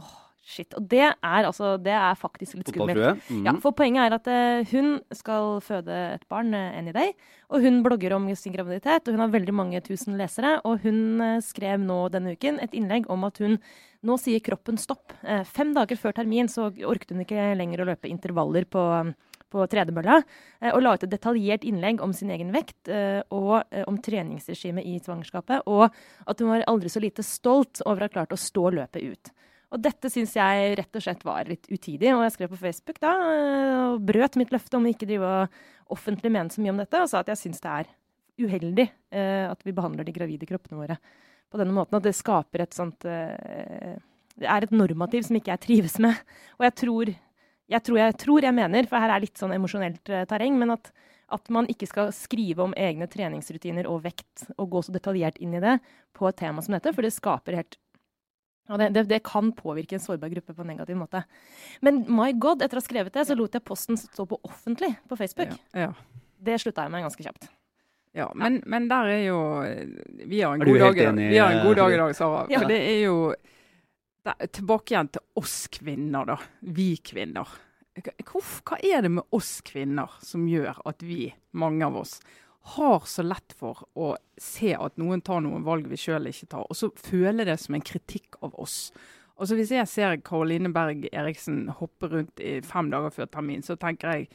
Åh, shit. Og det er altså Det er faktisk litt skummelt. Mm. Ja, for Poenget er at uh, hun skal føde et barn uh, any day. Og hun blogger om sin graviditet, og hun har veldig mange tusen lesere. Og hun uh, skrev nå denne uken et innlegg om at hun nå sier kroppen stopp. Eh, fem dager før termin så orket hun ikke lenger å løpe intervaller på, på tredemølla, og la ut et detaljert innlegg om sin egen vekt og om treningsregimet i svangerskapet. Og at hun var aldri så lite stolt over å ha klart å stå løpet ut. Og dette syns jeg rett og slett var litt utidig, og jeg skrev på Facebook da, eh, og brøt mitt løfte om å ikke drive offentlig mene så mye om dette, og sa at jeg syns det er uheldig eh, at vi behandler de gravide kroppene våre på denne måten. At det skaper et sånt eh, Det er et normativ som ikke jeg trives med. Og jeg tror jeg tror jeg, tror jeg mener, for her er litt sånn emosjonelt eh, terreng, men at, at man ikke skal skrive om egne treningsrutiner og vekt og gå så detaljert inn i det på et tema som dette, for det skaper helt ja, det, det, det kan påvirke en sårbar gruppe på en negativ måte. Men my god, etter å ha skrevet det, så lot jeg posten stå på offentlig på Facebook. Ja, ja. Det slutta jeg med ganske kjapt. Ja, men, men der er jo Vi har en god dag, enig, vi har en god dag i dag, Sara. Ja. For det er jo det er Tilbake igjen til oss kvinner, da. Vi kvinner. Hva, hva er det med oss kvinner som gjør at vi, mange av oss, har så lett for å se at noen tar noen valg vi sjøl ikke tar, og så føle det som en kritikk av oss? Altså Hvis jeg ser Karoline Berg Eriksen hoppe rundt i fem dager før termin, så tenker jeg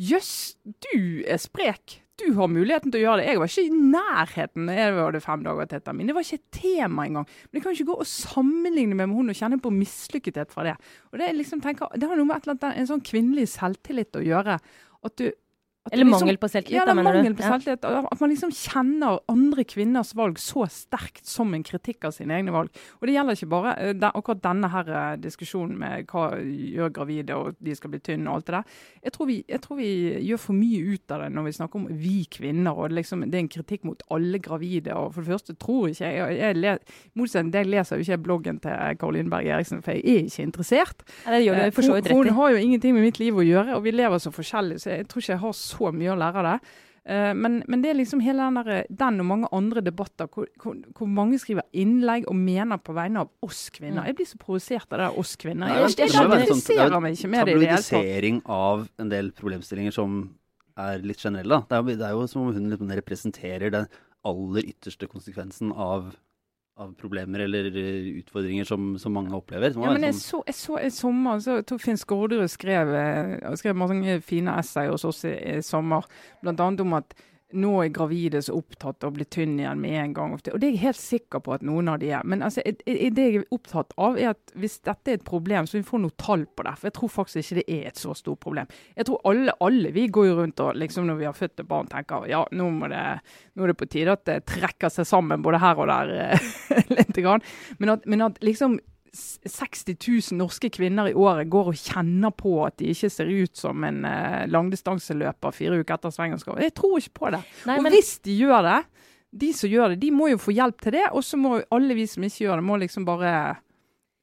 Jøss, du er sprek. Du har muligheten til å gjøre det. Jeg var ikke i nærheten når jeg hadde fem dager til termin. Det var ikke et tema engang. Men jeg kan ikke gå og sammenligne meg med hun og kjenne på mislykkethet fra det. Og Det liksom, tenker, det har noe med et eller annet, en sånn kvinnelig selvtillit å gjøre. At du Eller liksom- mangel på selvtillit, ja, da, mener mangel du? på selvtillit. At man liksom kjenner andre kvinners valg så sterkt som en kritikk av sine egne valg. Og det gjelder ikke bare eh, den, akkurat denne her eh, diskusjonen med hva gjør gravide og de skal bli tynne og alt det der. Jeg tror, vi, jeg tror vi gjør for mye ut av det når vi snakker om vi kvinner, og liksom, det er en kritikk mot alle gravide. og For det første tror ikke jeg, jeg, jeg le- motsetning, det leser jo ikke bloggen til Karoline Berg Eriksen, for jeg er ikke interessert. Ja, det gjør du for så vidt Eh, rett i. Hun har jo ingenting med mitt liv å gjøre, og vi lever så forskjellig, så jeg tror ikke jeg har så mye å lære av det. Eh, Men, men det er liksom hele den, der, den og mange andre debatter hvor, hvor, hvor mange skriver innlegg og mener på vegne av oss kvinner. Mm. Jeg blir så provosert av det, oss kvinner. Jeg, Jeg, jeg, være sånn- meg ikke med det i det hele tatt. Tabloidisering av en del problemstillinger som er litt generelle. Det, er, det er jo som om hun liksom representerer den aller ytterste konsekvensen av, av problemer eller eh, utfordringer som, som mange opplever. Som Ja, men jeg sånn- så, jeg så i sommer så jeg Finn Skårderud skrev, eh, skrev mange fine essay hos oss i, i sommer, bl.a. om at nå er gravide så opptatt av å bli tynn igjen med en gang. Og det er jeg helt sikker på at noen av de er. Men altså, det jeg er opptatt av, er at hvis dette er et problem, så vi får noe tall på det. For jeg tror faktisk ikke det er et så stort problem. Jeg tror alle, alle vi går jo rundt og liksom når vi har født et barn, tenker ja, nå, det, nå er det på tide at det trekker seg sammen både her og der litt. Grann. Men at, men at liksom 60 000 norske kvinner i året går og kjenner på at de ikke ser ut som en eh, langdistanseløper fire uker etter svangerskapet. Jeg tror ikke på det. Nei, og men, hvis de gjør det, de som gjør det, de må jo få hjelp til det. Og så må alle vi som ikke gjør det, må liksom bare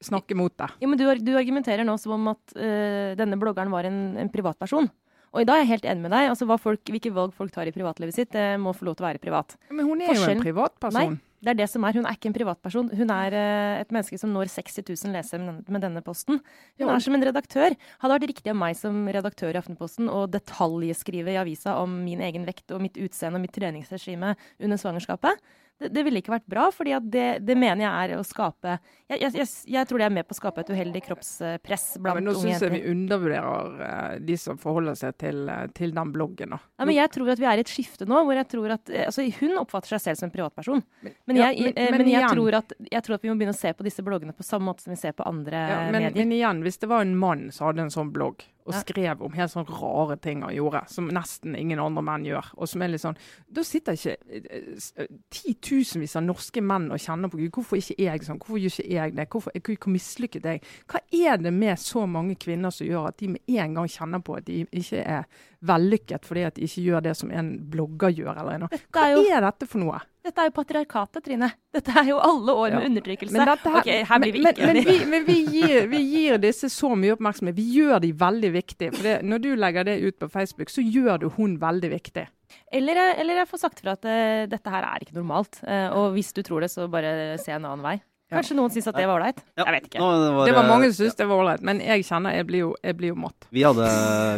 snakke mot det. ja, men du, du argumenterer nå som om at uh, denne bloggeren var en, en privatperson. Og da er jeg helt enig med deg. altså folk, Hvilke valg folk tar i privatlivet sitt, det må få lov til å være privat. Men hun er jo en privatperson. Nei, det er det som er. Hun er ikke en privatperson. Hun er eh, et menneske som når 60 000 lesere med, denne posten. Hun er som en redaktør. Hadde vært riktig av meg som redaktør i Aftenposten å detaljskrive i avisa om min egen vekt og mitt utseende og mitt treningsregime under svangerskapet. Det, det ville ikke vært bra, for det, det mener jeg er å skape jeg, jeg, jeg, tror det er med på å skape et uheldig kroppspress Ja, men nå unge syns jeg vi undervurderer eh, de som forholder seg til, eh, til den bloggen. da. Ja, men jeg tror at vi er i et skifte nå hvor jeg tror at eh, altså Hun oppfatter seg selv som en privatperson. Men, Ja, jeg, men- eh, men men jeg, igjen- tror at, jeg tror at vi må begynne å se på disse bloggene på samme måte som vi ser på andre Ja, men, medier. men igjen, hvis det var en mann som hadde en sånn blogg, og skrev om helt sånn rare ting han gjorde, som nesten ingen andre menn gjør, og som er litt sånn Da sitter ikke eh, eh, titusenvis av norske menn og kjenner på Gud, hvorfor ikke jeg sånn? Hvorfor gjør ikke jeg det? Hvorfor, hvor mislykket jeg? Hva er det med så mange kvinner som gjør at de med en gang kjenner på at de ikke er vellykket fordi at de ikke gjør det som en blogger gjør, eller noe? Hva er dette for noe? Dette er jo patriarkatet, Trine. Dette er jo alle år med Ja. undertrykkelse. Men, dette her, Ok, her blir vi men, ikke men, men, vi, men vi, gir, vi gir disse så mye oppmerksomhet. Vi gjør de veldig viktige. For det, når du legger det ut på Facebook, så gjør du hun veldig viktig. Eller, eller jeg får sagt fra at uh, dette her er ikke normalt. Uh, og hvis du tror det, så bare se en annen vei. Kanskje noen syns at det var ålreit. Ja, Jeg vet ikke. nå Det var eh, mange som syntes det var ålreit, men jeg kjenner jeg blir jo, jeg blir jo matt. Vi hadde,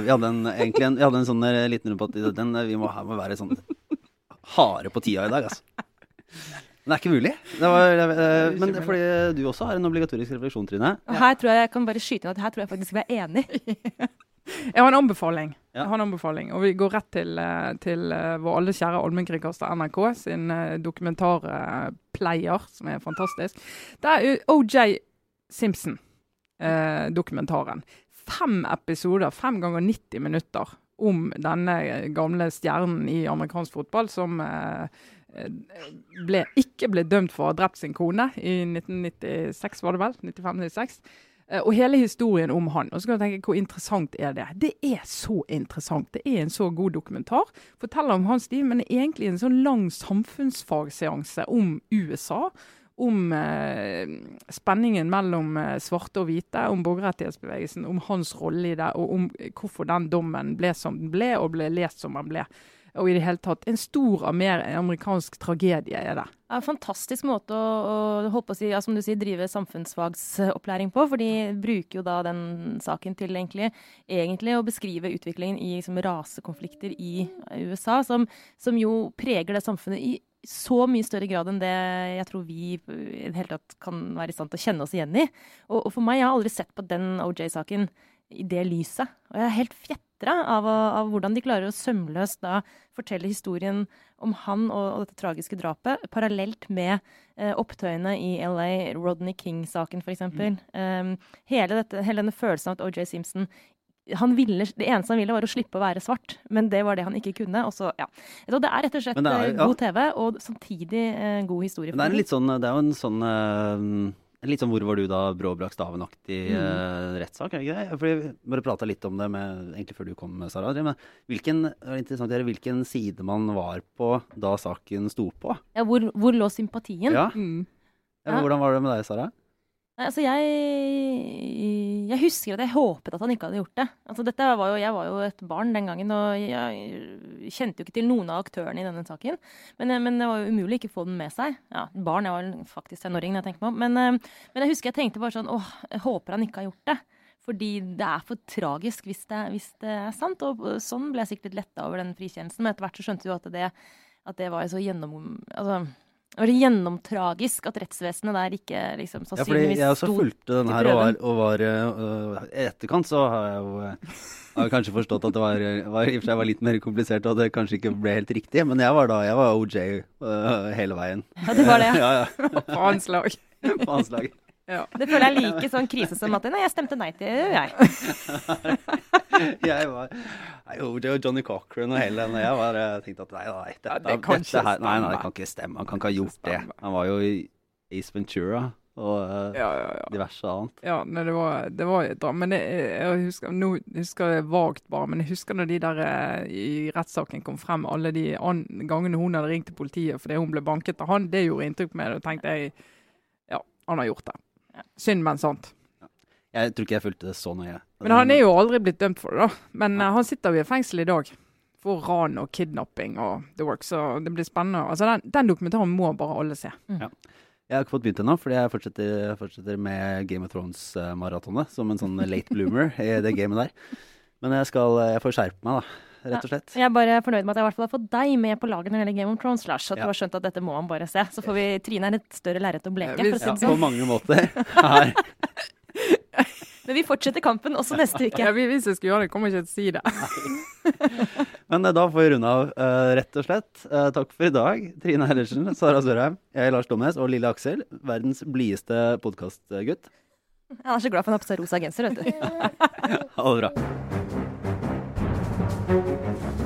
vi hadde en, egentlig en, vi hadde en sånn eh, liten runde på at den, eh, vi må, her må være sånn harde på tida i dag, altså. Men det er ikke mulig. Det var, eh, men det fordi du også har en obligatorisk refleksjon, Trine. Og her tror jeg jeg kan bare skyte inn at her tror jeg faktisk vi er enig. Jeg har en anbefaling. Ja. Jeg har en anbefaling, Og vi går rett til, eh, til eh, vår alle kjære allmennkringkaster NRK sin dokumentarpleier, dokumentarplayer, som er fantastisk. Det er OJ Simpson-dokumentaren. Fem episoder, fem ganger 90 minutter, om denne gamle stjernen i amerikansk fotball som eh, ble, ikke ble dømt for å ha drept sin kone i 1996, var det vel? 95-96. Eh, Og hele historien om han. Og så kan du tenke, Hvor interessant er det? Det er så interessant. Det er en så god dokumentar. Forteller om hans liv, men egentlig en sånn lang samfunnsfagseanse om USA. Om eh, spenningen mellom eh, svarte og hvite, om borgerrettighetsbevegelsen, om hans rolle i det, og om eh, hvorfor den dommen ble som den ble, og ble lest som den ble. Og i det hele tatt, En stor mer amerikansk tragedie er det. En fantastisk måte å, å å si, ja, som du sier, drive samfunnsfagsopplæring på. For de bruker jo da den saken til egentlig, egentlig å beskrive utviklingen i liksom, rasekonflikter i USA, som, som jo preger det samfunnet i så mye større grad enn det jeg tror vi i det hele tatt kan være i stand til å kjenne oss igjen i. Og, og for meg, jeg har aldri sett på den OJ-saken i det lyset. Og jeg er helt fjetra av, av hvordan de klarer å sømløst da fortelle historien om han og, og dette tragiske drapet, parallelt med eh, opptøyene i LA, Rodney King-saken f.eks. Mm. Um, hele, dette, hele denne følelsen av at OJ Simpson ville, Det eneste han ville, var å slippe å være svart, men det var det han ikke kunne. Og så, ja. Så det er rett og slett er- eh, ja. god TV, og samtidig eh, god historie. Men det er, sånn, det er jo en sånn eh, litt sånn 'Hvor var du da?' Brå brakk staven-aktig eh, rettssak, er det ikke det? Fordi vi bare prata litt om det med, egentlig før du kom, Sara. Men hvilken, det hvilken side man var på da saken sto på. Ja, hvor, hvor lå sympatien? Ja. Mm. Ja. Hvordan var det med deg, Sara? Altså jeg, jeg husker at jeg håpet at han ikke hadde gjort det. Altså dette var jo, jeg var jo et barn den gangen, og jeg kjente jo ikke til noen av aktørene i denne saken. Men, men det var jo umulig ikke få den med seg. Ja, barn, jeg var faktisk tenåring når jeg tenkte meg om. Men, eh, men jeg husker jeg tenkte bare sånn åh, jeg håper han ikke har gjort det. Fordi det er for tragisk hvis det, hvis det er sant. Og sånn ble jeg sikkert litt letta over den frikjennelsen. Men etter hvert så skjønte du at det, at det var så gjennom... Altså, det gjennomtragisk at rettsvesenet der ikke liksom Ja, fordi sannsynligvis jeg også fulgte den her, og var, og var uh, etterkant så har jeg jo uh, har kanskje forstått at det var, var, i og for seg var litt mer komplisert, og at det kanskje ikke ble helt riktig. Men jeg var da jeg var OJ uh, hele veien. Ja, det var det. ja, ja. På hans lag. På hans lag. Ja. Det føler jeg er like sånn krise som at nei, jeg stemte nei til det, jeg. Jeg var jo, det var Johnny Cochran og hele den. Jeg bare tenkte at nei, nei, dette, Ja, det kan dette her, nei, nei, det kan ikke stemme. Han kan ikke ha gjort det. Han var jo i Ace Ventura og øh, Ja, ja, ja. diverse annet. Ja, nei, det var, det var et drama. Men jeg, jeg husker, nå husker jeg vagt bare, men jeg husker når de der eh, i rettssaken kom frem, alle de an, gangene hun hadde ringt til politiet fordi hun ble banket av han, det gjorde inntrykk på meg. Da tenkte jeg ja, han har gjort det. Synd, men sant. Jeg tror ikke jeg fulgte det så nøye. Men han er jo aldri blitt dømt for det, da. Men ja. han sitter jo i fengsel i dag. For ran og kidnapping og the work. Så det blir spennende. Altså, den, den dokumentaren må bare alle se. Jeg har ikke fått begynt ennå, fordi jeg fortsetter, fortsetter med Game of Thrones-maratonet som en sånn late bloomer i det gamet der. Men jeg, skal, jeg får skjerpe meg, da. Rett og slett. Jeg er bare fornøyd med at jeg i hvert fall har fått deg med på laget når det gjelder Game of Thrones, Lars. At Ja. du har skjønt at dette må han bare se. Så får vi Trine er et større lerret å bleke, for å si Ja, det på sånn. mange måter. Her. Men vi fortsetter kampen også neste uke. Ja, vi, hvis jeg skulle gjøre det, kommer jeg ikke til å si det. Men eh, da får vi runde av, eh, rett og slett. Eh, takk for i dag. Trine Hellersen, Sara Sørheim, jeg Lars Domnes og lille Aksel. Verdens blideste podkastgutt. Han er så glad for han har på seg rosa genser, vet du. Ha det bra. Thank you.